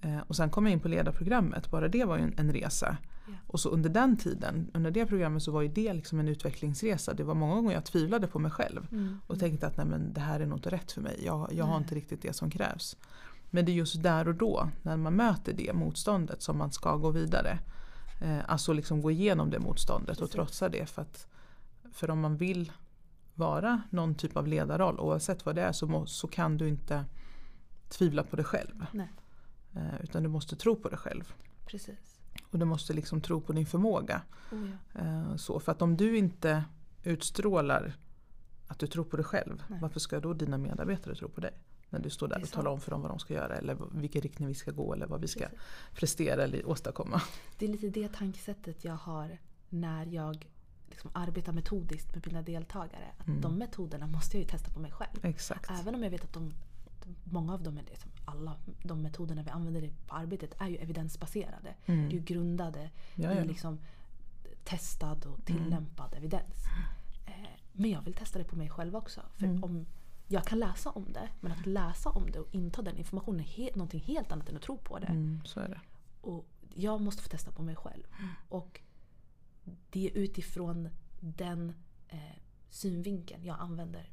Eh, och sen kom jag in på ledarprogrammet, bara det var ju en, en resa. Ja. Och så under den tiden, under det programmet så var ju det liksom en utvecklingsresa. Det var många gånger jag tvivlade på mig själv. Mm. Och tänkte att nej men det här är nog inte rätt för mig. Jag, jag har inte riktigt det som krävs. Men det är just där och då, när man möter det motståndet som man ska gå vidare. Eh, alltså liksom gå igenom det motståndet och trotsa det. För, att, för om man vill vara någon typ av ledarroll, oavsett vad det är, så, må, så kan du inte tvivla på dig själv. Nej. Eh, utan du måste tro på dig själv. Precis. Och du måste liksom tro på din förmåga. Oh, ja. Eh, Så, för att om du inte utstrålar att du tror på dig själv, Nej. varför ska då dina medarbetare tro på dig? När du står där och talar om för dem vad de ska göra eller vilken riktning vi ska gå eller vad vi ska Precis. prestera eller åstadkomma. Det är lite det tankesättet jag har när jag liksom arbetar metodiskt med mina deltagare. Att Mm. De metoderna måste jag ju testa på mig själv. Exakt. Även om jag vet att de, många av dem, är liksom alla de metoderna vi använder på arbetet är ju evidensbaserade. Mm. Det är ju grundade Ja, ja. i liksom testad och tillämpad evidens. Eh, Men jag vill testa det på mig själv också. För Mm. om jag kan läsa om det, men att läsa om det och inta den informationen är he- någonting helt annat än att tro på det. Mm, så är det. Och jag måste få testa på mig själv. Och det är utifrån den eh, synvinkeln jag använder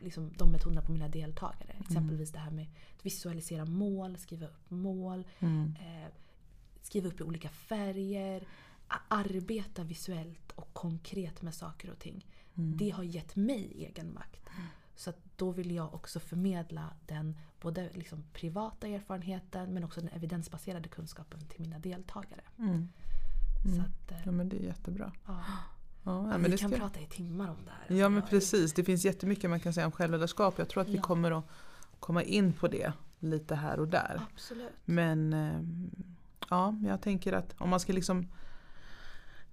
liksom, de metoderna på mina deltagare. Exempelvis det här med att visualisera mål, skriva upp mål, Mm. eh, skriva upp i olika färger, arbeta visuellt och konkret med saker och ting. Mm. Det har gett mig egen makt. Så att då vill jag också förmedla den både liksom privata erfarenheten men också den evidensbaserade kunskapen till mina deltagare. Mm. Mm. att, eh, Ja men det är jättebra. ja. Ja, ja, vi kan ska... prata i timmar om det här. ja men precis, det finns jättemycket man kan säga om självledarskap. Jag tror att vi kommer att komma in på det lite här och där. Absolut. Men ehm, ja, jag tänker att om man ska liksom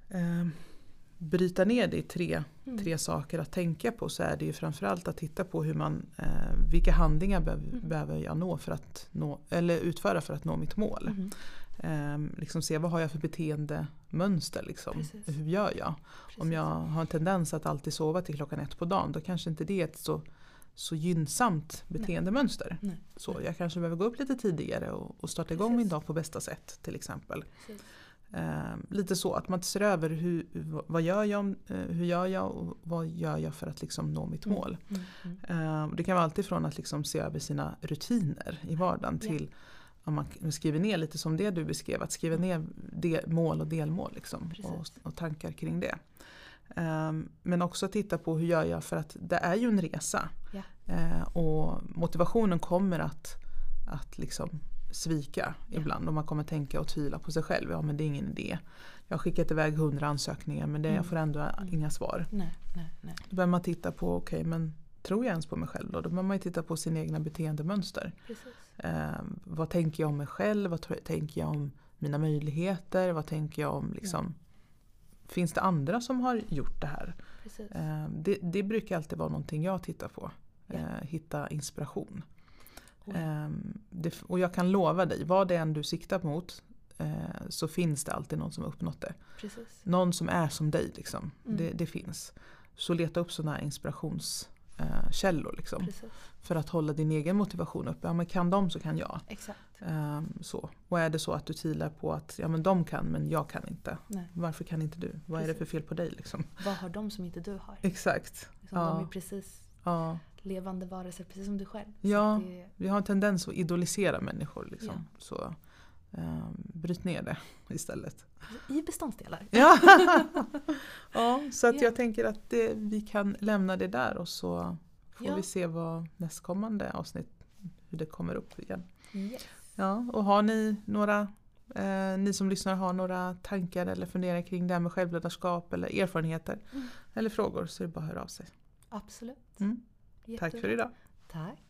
ehm, bryta ner det i tre, Mm. tre saker att tänka på så är det ju framförallt att titta på hur man, eh, vilka handlingar behöver, Mm. behöver jag nå för att nå, eller utföra för att nå mitt mål. Mhm. Ehm, liksom se vad har jag för beteendemönster liksom. Precis. Hur gör jag? Om Precis. jag har en tendens att alltid sova till klockan ett på dagen då kanske inte det är ett så, så gynnsamt beteendemönster. Nej. Så jag kanske behöver gå upp lite tidigare och, och starta igång min Precis. dag på bästa sätt till exempel. Precis. Ehm, lite så att man ser över hur, vad- gör jag, om- eh, hur gör jag och vad gör jag för att liksom nå mitt mål. Mm. Mm. Ehm, det kan vara alltid från att liksom se över sina rutiner i vardagen till om man skriver ner lite som det du beskrev, att skriva ner del, mål och delmål liksom, och, och tankar kring det. Ehm, men också titta på hur gör jag för att det är ju en resa. Ja. Eh, och motivationen kommer att, att liksom svika Ja. ibland och man kommer tänka och tvivla på sig själv. Ja men det är ingen idé. Jag har skickat iväg hundra ansökningar men det, Mm. jag får ändå Mm. inga svar. Nej, nej, nej. Då behöver man titta på, okej men tror jag ens på mig själv då? Då behöver man ju titta på sina egna beteendemönster. Precis. Eh, vad tänker jag om mig själv? Vad tänker jag om mina möjligheter? Vad tänker jag om liksom, Finns det andra som har gjort det här? Eh, det, det brukar alltid vara någonting jag tittar på. Eh, hitta inspiration. Ehm, det, och jag kan lova dig, vad det än du siktar mot eh, så finns det alltid någon som har uppnått det. Precis. Någon som är som dig liksom. Mm. Det, det finns. Så leta upp sådana här inspirationskällor liksom. Precis. För att hålla din egen motivation uppe. Ja men kan de så kan jag. Ehm, så. Och är det så att du tvivlar på att ja, men de kan men jag kan inte. Nej. Varför kan inte du? Vad är det för Precis. fel på dig liksom? Vad har de som inte du har? Exakt. Liksom, Ja. De är precis Ja, levande varelser precis som du själv. Ja. Så det, Vi har en tendens att idolisera människor. Liksom. Ja. Så eh, bryt ner det istället. I beståndsdelar. Ja, ja så att Ja. jag tänker att det, vi kan lämna det där och så får Ja. vi se vad nästkommande avsnitt, hur det kommer upp igen. Yes. Ja, och har ni några, eh, ni som lyssnar har några tankar eller funderingar kring det här med självledarskap eller erfarenheter Mm. eller frågor så är det bara att höra av sig. Absolut. Mm. Tack för idag. Tack.